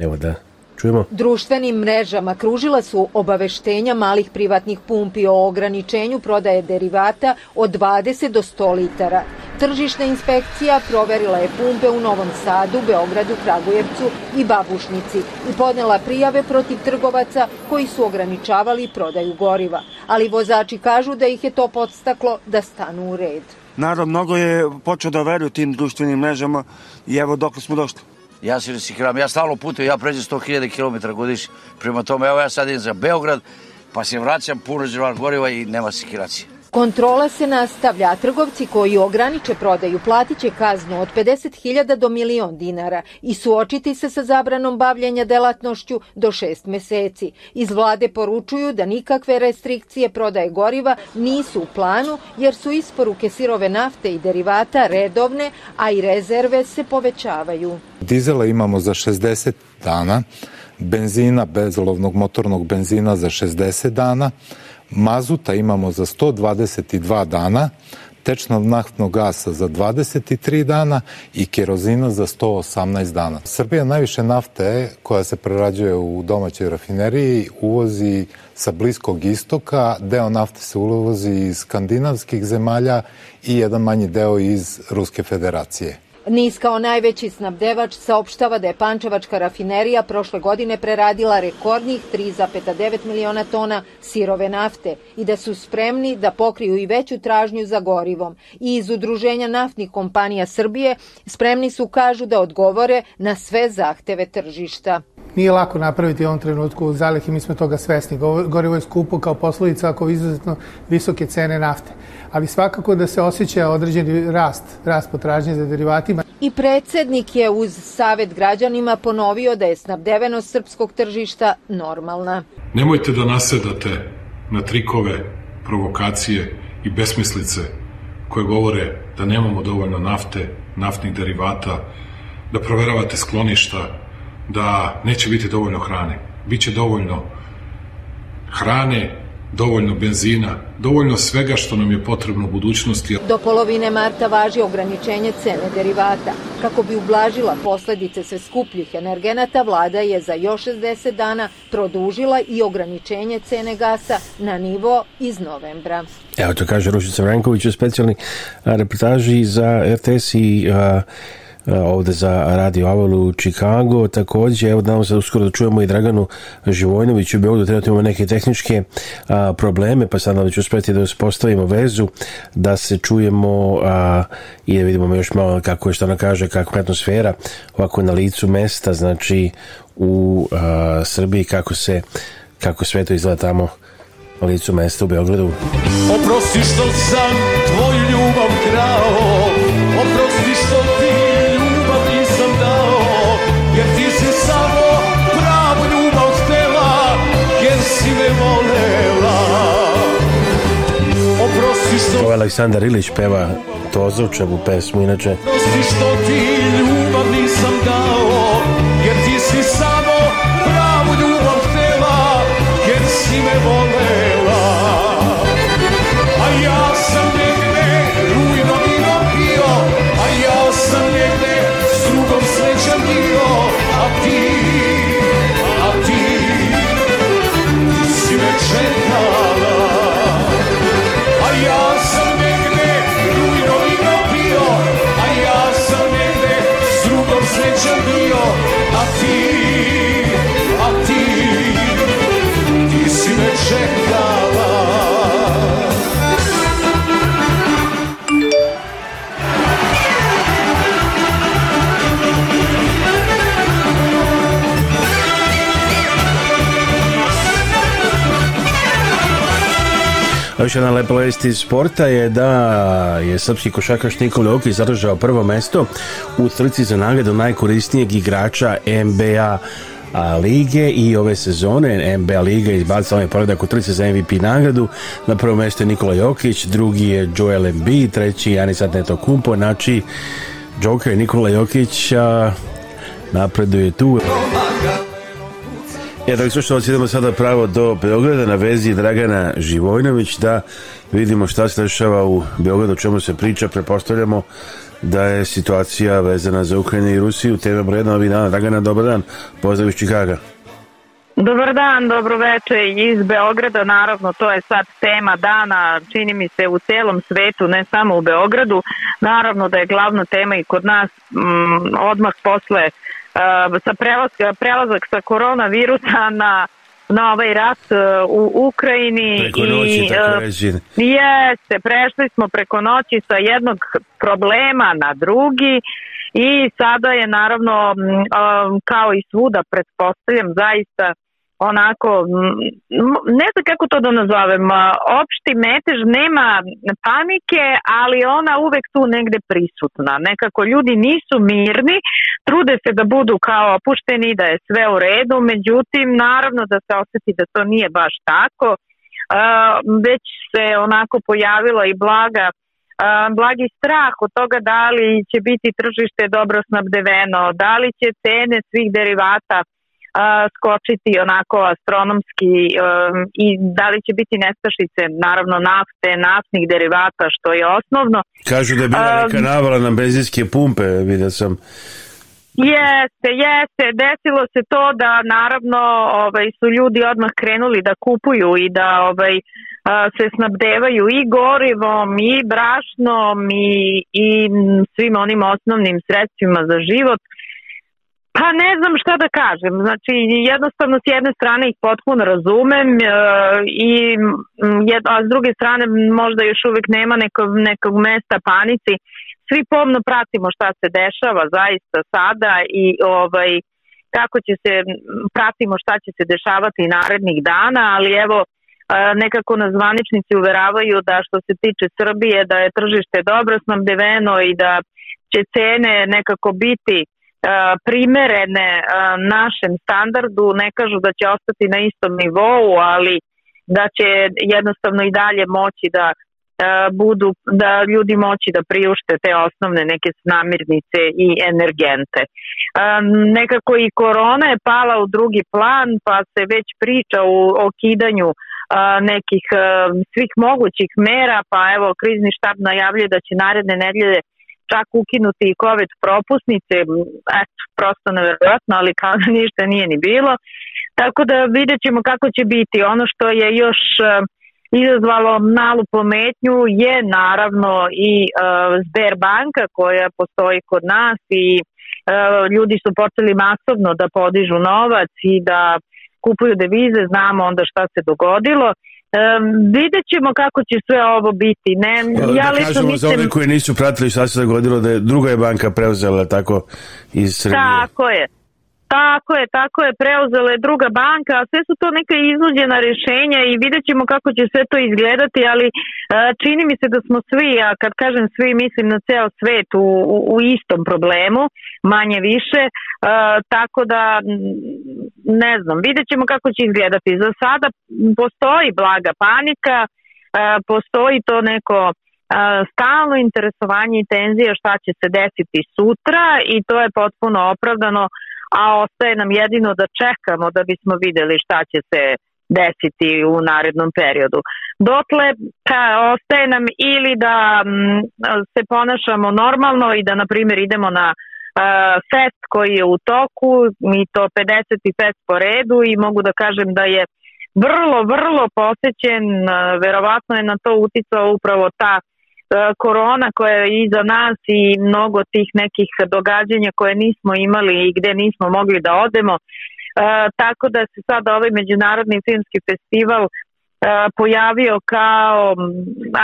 Evo da Čujemo. Društvenim mrežama kružila su obaveštenja malih privatnih pumpi o ograničenju prodaje derivata od 20 do 100 litara. Tržišna inspekcija proverila je pumpe u Novom Sadu, Beogradu, Kragujevcu i Babušnici i podnela prijave protiv trgovaca koji su ograničavali prodaju goriva. Ali vozači kažu da ih je to podstaklo da stanu u red. Narod mnogo je počeo da veruje tim društvenim mrežama i evo dok smo došli. Ja se reciklavam, ja stalno putujem, ja pređem 100.000 km godišnje. Prema tome, evo ja sad idem za Beograd, pa se vraćam puno džvar goriva i nema sekiracije. Kontrola se nastavlja, trgovci koji ograniče prodaju platiće kaznu od 50.000 do milion dinara i suočiti se sa zabranom bavljanja delatnošću do šest meseci. Iz vlade poručuju da nikakve restrikcije prodaje goriva nisu u planu jer su isporuke sirove nafte i derivata redovne, a i rezerve se povećavaju. Dizela imamo za 60 dana, benzina, bezolovnog motornog benzina za 60 dana, mazuta imamo za 122 dana, tečnog naftnog gasa za 23 dana i kerozina za 118 dana. Srbija najviše nafte koja se prerađuje u domaćoj rafineriji uvozi sa Bliskog istoka, deo nafte se uvozi iz skandinavskih zemalja i jedan manji deo iz Ruske federacije. NIS kao najveći snabdevač saopštava da je Pančevačka rafinerija prošle godine preradila rekordnih 3,9 miliona tona sirove nafte i da su spremni da pokriju i veću tražnju za gorivom. I iz Udruženja naftnih kompanija Srbije spremni su kažu da odgovore na sve zahteve tržišta nije lako napraviti u ovom trenutku zalihe, mi smo toga svesni. Gorivo je skupo kao posledica ako izuzetno visoke cene nafte. Ali svakako da se osjeća određeni rast, rast potražnje za derivatima. I predsednik je uz savet građanima ponovio da je snabdevenost srpskog tržišta normalna. Nemojte da nasedate na trikove, provokacije i besmislice koje govore da nemamo dovoljno nafte, naftnih derivata, da proveravate skloništa, da neće biti dovoljno hrane. Biće dovoljno hrane, dovoljno benzina, dovoljno svega što nam je potrebno u budućnosti. Do polovine marta važi ograničenje cene derivata. Kako bi ublažila posledice sve skupljih energenata, vlada je za još 60 dana produžila i ograničenje cene gasa na nivo iz novembra. Evo to kaže Rušica Vranković u specijalni reportaži za RTS i uh, E, ovde za Radio Avalu u Čikagu. Takođe, evo da se da uskoro da čujemo i Draganu Živojnoviću u Beogradu, trenutno imamo neke tehničke a, e, probleme, pa sad nam ću uspeti da uspostavimo vezu, da se čujemo a, i da vidimo još malo kako je što ona kaže, kakva je atmosfera ovako na licu mesta, znači u a, Srbiji, kako se kako sve to izgleda tamo na licu mesta u Beogradu. Oprosti što sam tvoju ljubav Aleksandar Ilić peva to Tozovčevu pesmu, inače. Prosti što ti ljubav nisam dao, jer ti si sam Još jedan lepa vest iz sporta je da je srpski košakaš Nikola Jokić zadržao prvo mesto u trci za nagradu najkorisnijeg igrača NBA a lige i ove sezone NBA Liga izbacila je poredak u trci za MVP nagradu na prvom mjestu je Nikola Jokić drugi je Joel Embiid treći Janis Antetokounmpo znači Joker Nikola Jokić a, napreduje tu Ja e, tako slušalci idemo sada pravo do Beograda na vezi Dragana Živojnović da vidimo šta se dešava u Beogradu, o čemu se priča, prepostavljamo da je situacija vezana za Ukrajinu i Rusiju, tema broj ovih dana. Dragana, dobar dan, pozdrav iz Čikaga. Dobar dan, dobro veče iz Beograda, naravno to je sad tema dana, čini mi se u celom svetu, ne samo u Beogradu, naravno da je glavna tema i kod nas m, mm, odmah posle Uh, sa prelazak, prelazak sa koronavirusa na na ovaj rat uh, u Ukrajini preko i uh, tako režine. jeste, prešli smo preko noći sa jednog problema na drugi i sada je naravno kao i svuda pretpostavljam zaista onako, ne znam kako to da nazovem, opšti metež nema panike, ali ona uvek tu negde prisutna. Nekako ljudi nisu mirni, trude se da budu kao opušteni, da je sve u redu, međutim, naravno da se osjeti da to nije baš tako, već se onako pojavila i blaga blagi strah od toga da li će biti tržište dobro snabdeveno, da li će cene svih derivata skočiti onako astronomski um, i da li će biti nestašice naravno nafte, naftnih derivata što je osnovno. Kažu da je bila um, neka navala na benzinske pumpe, vidio sam. Jeste, jeste, desilo se to da naravno ovaj, su ljudi odmah krenuli da kupuju i da ovaj, se snabdevaju i gorivom i brašnom i, i svim onim osnovnim sredstvima za život – Pa ne znam šta da kažem. Znači, jednostavno s jedne strane ih potpuno razumem e, i jed, a s druge strane možda još uvek nema nekog, nekog mesta panici. Svi pomno pratimo šta se dešava zaista sada i ovaj kako će se pratimo šta će se dešavati narednih dana, ali evo e, nekako nas zvaničnici uveravaju da što se tiče Srbije da je tržište dobro snabdeveno i da će cene nekako biti E, primerene e, našem standardu, ne kažu da će ostati na istom nivou, ali da će jednostavno i dalje moći da e, budu, da ljudi moći da priušte te osnovne neke namirnice i energente. Nekako i korona je pala u drugi plan, pa se već priča o kidanju nekih svih mogućih mera, pa evo krizni štab najavljuje da će naredne nedelje čak ukinuti i COVID propusnice, eto, prosto neverovatno, ali kao da ništa nije ni bilo. Tako da vidjet ćemo kako će biti. Ono što je još e, izazvalo malu pometnju je naravno i e, Sberbanka koja postoji kod nas i e, ljudi su počeli masovno da podižu novac i da kupuju devize, znamo onda šta se dogodilo. Um, vidjet ćemo kako će sve ovo biti. Ne, pa, ja da kažemo mislim... za one koji nisu pratili šta se dogodilo da je druga je banka preuzela tako iz Srbije. Tako je. Tako je, tako je, preuzela je druga banka, a sve su to neka iznuđena rješenja i vidjet ćemo kako će sve to izgledati, ali uh, čini mi se da smo svi, a kad kažem svi mislim na ceo svet u, u, u istom problemu, manje više, uh, e, tako da ne znam, vidjet ćemo kako će izgledati. Za sada postoji blaga panika, e, postoji to neko e, stalno interesovanje i tenzija šta će se desiti sutra i to je potpuno opravdano, a ostaje nam jedino da čekamo da bismo videli šta će se desiti u narednom periodu. Dotle e, ostaje nam ili da mm, se ponašamo normalno i da na primjer idemo na fest koji je u toku i to 50. fest po redu i mogu da kažem da je vrlo, vrlo posećen, verovatno je na to uticao upravo ta e, korona koja je iza nas i mnogo tih nekih događanja koje nismo imali i gde nismo mogli da odemo. E, tako da se sada ovaj Međunarodni filmski festival pojavio kao,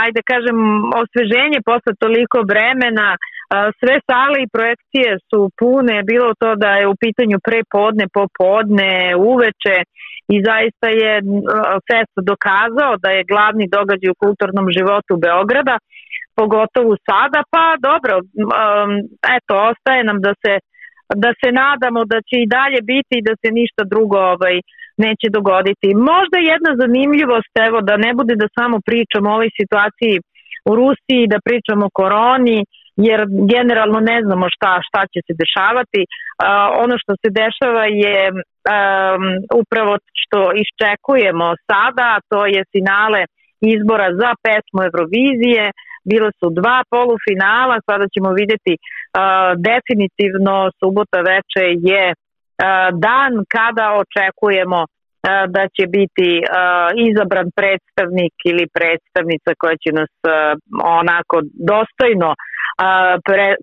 ajde kažem, osveženje posle toliko vremena. Sve sale i projekcije su pune, bilo to da je u pitanju prepodne, popodne, uveče i zaista je fest dokazao da je glavni događaj u kulturnom životu Beograda, pogotovo sada, pa dobro, eto, ostaje nam da se da se nadamo da će i dalje biti i da se ništa drugo ovaj, uh, neće dogoditi. Možda jedna zanimljivost, evo, da ne bude da samo pričam o ovoj situaciji u Rusiji, da pričam o koroni, jer generalno ne znamo šta, šta će se dešavati. Uh, ono što se dešava je um, upravo što iščekujemo sada, to je finale izbora za pesmu Eurovizije, bila su dva polufinala, sada ćemo videti uh, definitivno subota veče je E, dan kada očekujemo e, da će biti e, izabran predstavnik ili predstavnica koja će nas onako dostojno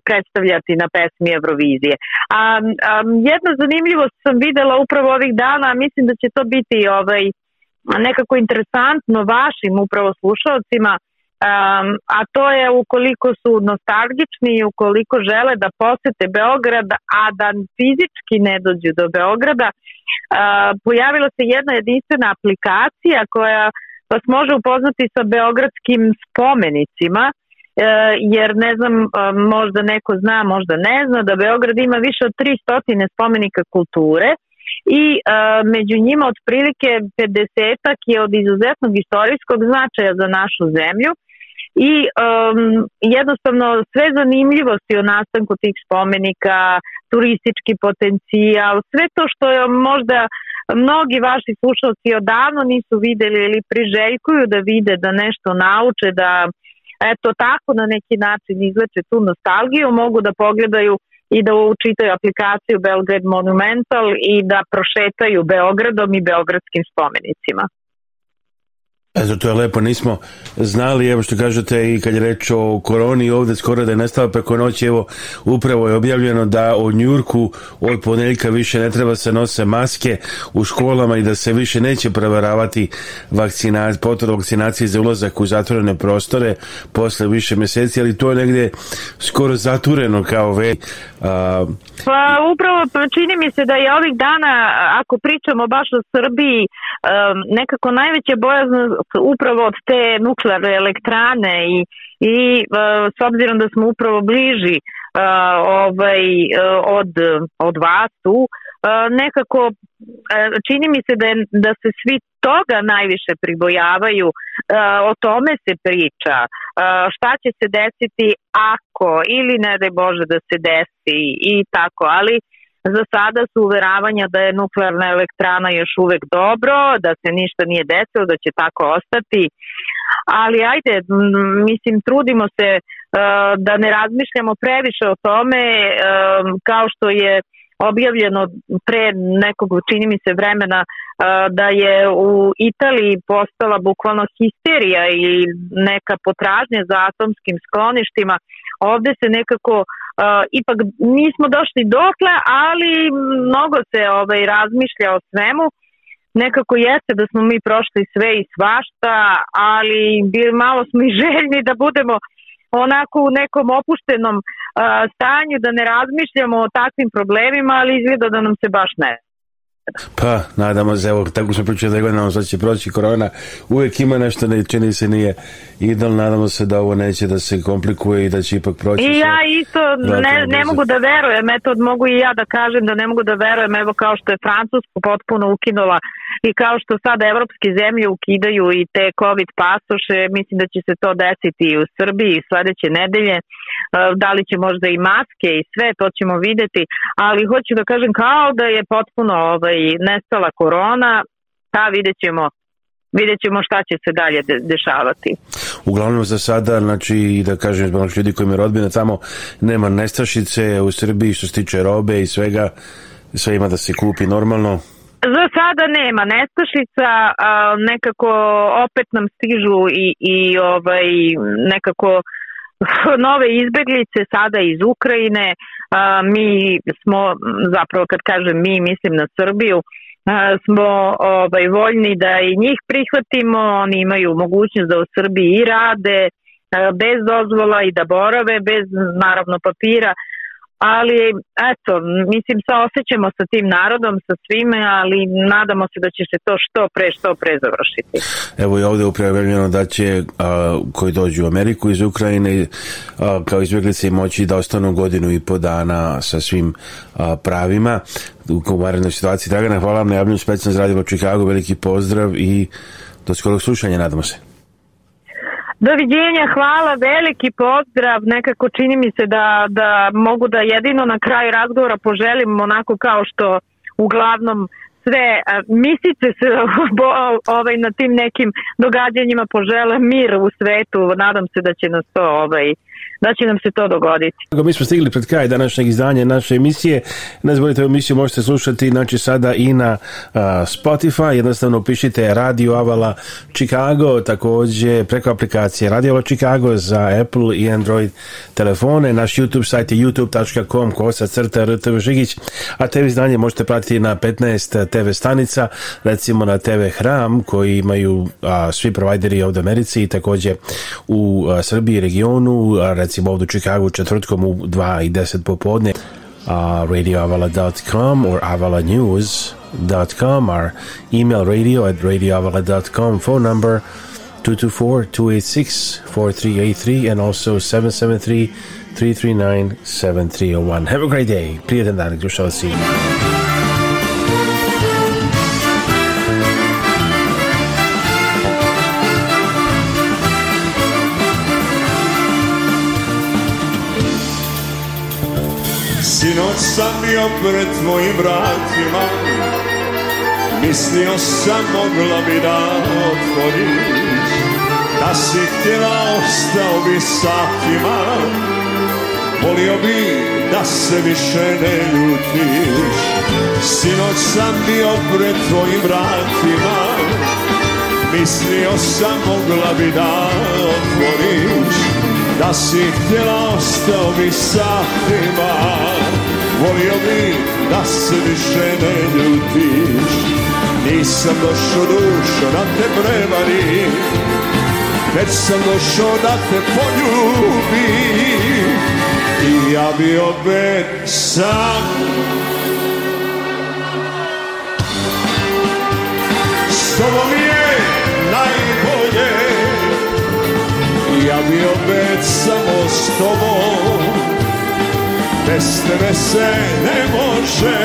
predstavljati na pesmi Eurovizije. A, jedna zanimljivost sam videla upravo ovih dana, mislim da će to biti ovaj nekako interesantno vašim upravo slušalcima. Um, a to je ukoliko su nostalgični i ukoliko žele da posete Beograd, a da fizički ne dođu do Beograda, uh, pojavila se jedna jedinstvena aplikacija koja vas može upoznati sa beogradskim spomenicima, e, jer ne znam, e, možda neko zna, možda ne zna, da Beograd ima više od 300 spomenika kulture i među njima otprilike 50 je od izuzetnog istorijskog značaja za našu zemlju i um, jednostavno sve zanimljivosti o nastanku tih spomenika, turistički potencijal, sve to što je možda mnogi vaši slušalci odavno nisu videli ili priželjkuju da vide, da nešto nauče, da eto tako na neki način izleče tu nostalgiju, mogu da pogledaju i da učitaju aplikaciju Belgrade Monumental i da prošetaju Beogradom i beogradskim spomenicima. Eto, to je lepo, nismo znali, evo što kažete i kad je reč o koroni ovde skoro da je nastala preko noći, evo upravo je objavljeno da u Njurku od ponedjeljka više ne treba se nose maske u školama i da se više neće prevaravati vakcina, potvrdu vakcinacije za ulazak u zatvorene prostore posle više meseci, ali to je negde skoro zatureno kao već Pa upravo pa čini mi se da je ovih dana, ako pričamo baš o Srbiji, nekako najveća bojaznost upravo od te nuklearne elektrane i, i e, s obzirom da smo upravo bliži e, ovaj, e, od, od vas tu, nekako čini mi se da, je, da se svi toga najviše pribojavaju uh, E, o tome se priča, e, šta će se desiti ako ili ne daj Bože da se desi i tako, ali za sada su uveravanja da je nuklearna elektrana još uvek dobro, da se ništa nije desilo, da će tako ostati, ali ajde, mislim, trudimo se e, da ne razmišljamo previše o tome, kao što je objavljeno pre nekog, čini mi se, vremena da je u Italiji postala bukvalno histerija i neka potražnja za atomskim skloništima. Ovde se nekako ipak nismo došli dotle, ali mnogo se ovaj, razmišlja o svemu nekako jeste da smo mi prošli sve i svašta, ali malo smo i željni da budemo onako u nekom opuštenom uh, stanju da ne razmišljamo o takvim problemima, ali izgleda da nam se baš ne. Da. Pa, nadamo se, evo, tako smo pričali da gledamo, sad će proći korona, uvek ima nešto, ne, čini se nije idol, nadamo se da ovo neće da se komplikuje i da će ipak proći. I ja isto ne, ne, ne mogu da verujem, eto, mogu i ja da kažem da ne mogu da verujem, evo kao što je Francusku potpuno ukinula uh, i kao što sada evropske zemlje ukidaju i te covid pasoše, mislim da će se to desiti i u Srbiji sledeće nedelje, e, da li će možda i maske i sve, to ćemo videti, ali hoću da kažem kao da je potpuno ovaj, nestala korona, ta vidjet ćemo vidjet ćemo šta će se dalje de dešavati. Uglavnom za sada, znači da kažem zbog ljudi koji je rodbina tamo, nema nestašice u Srbiji što se tiče robe i svega, sve ima da se kupi normalno. Za sada nema nestašica, nekako opet nam stižu i, i ovaj, nekako nove izbeglice sada iz Ukrajine. mi smo, zapravo kad kažem mi, mislim na Srbiju, smo ovaj, voljni da i njih prihvatimo, oni imaju mogućnost da u Srbiji i rade, bez dozvola i da borave, bez naravno papira ali eto, mislim saosećamo sa tim narodom, sa svime, ali nadamo se da će se to što pre, što pre završiti. Evo i ovde upravo da će a, koji dođu u Ameriku iz Ukrajine a, kao izbjeglice moći da ostanu godinu i po dana sa svim a, pravima u komarenoj situaciji. Dragana, hvala vam na javljanju specijalno iz Čikago, veliki pozdrav i do skorog slušanja, nadamo se. Doviđenja, hvala, veliki pozdrav, nekako čini mi se da, da mogu da jedino na kraju razgovora poželim onako kao što uglavnom sve e, misice se bo, ovaj, na tim nekim događanjima požele mir u svetu, nadam se da će nas to ovaj, da će nam se to dogoditi. Mi smo stigli pred kraj današnjeg izdanja naše emisije. Ne zaboravite, emisiju možete slušati znači sada i na Spotify. Jednostavno pišite Radio Avala Chicago, takođe preko aplikacije Radio Avala Chicago za Apple i Android telefone. Naš YouTube sajt je youtube.com kosa crta rtv Žigić, a TV izdanje možete pratiti na 15 TV stanica, recimo na TV Hram koji imaju uh, svi provajderi ovde u Americi i takođe u uh, Srbiji regionu, recimo recimo ovdje u Čikagu četvrtkom u 2 i 10 popodne uh, radioavala.com or avalanews.com our email radio at radioavala.com phone number 224-286-4383 and also 773-339-7301 have a great day prijetan dan, shall see sam bio pred tvojim vratima Mislio sam mogla bi da otvoriš Da si htjela ostao bi satima Volio bi da se više ne ljutiš Sinoć sam bio pred tvojim vratima Mislio sam mogla bi da otvoriš Da si htjela ostao bi satima Volio bi da se više ne ljutiš Nisam došao dušo da te prevari Već sam došao da te poljubim I ja bi opet sam S tobom je najbolje Ja bi opet samo s tobom Bez tebe se ne može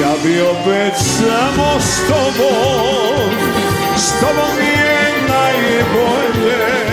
Ja bi opet samo s tobom S tobom je najbolje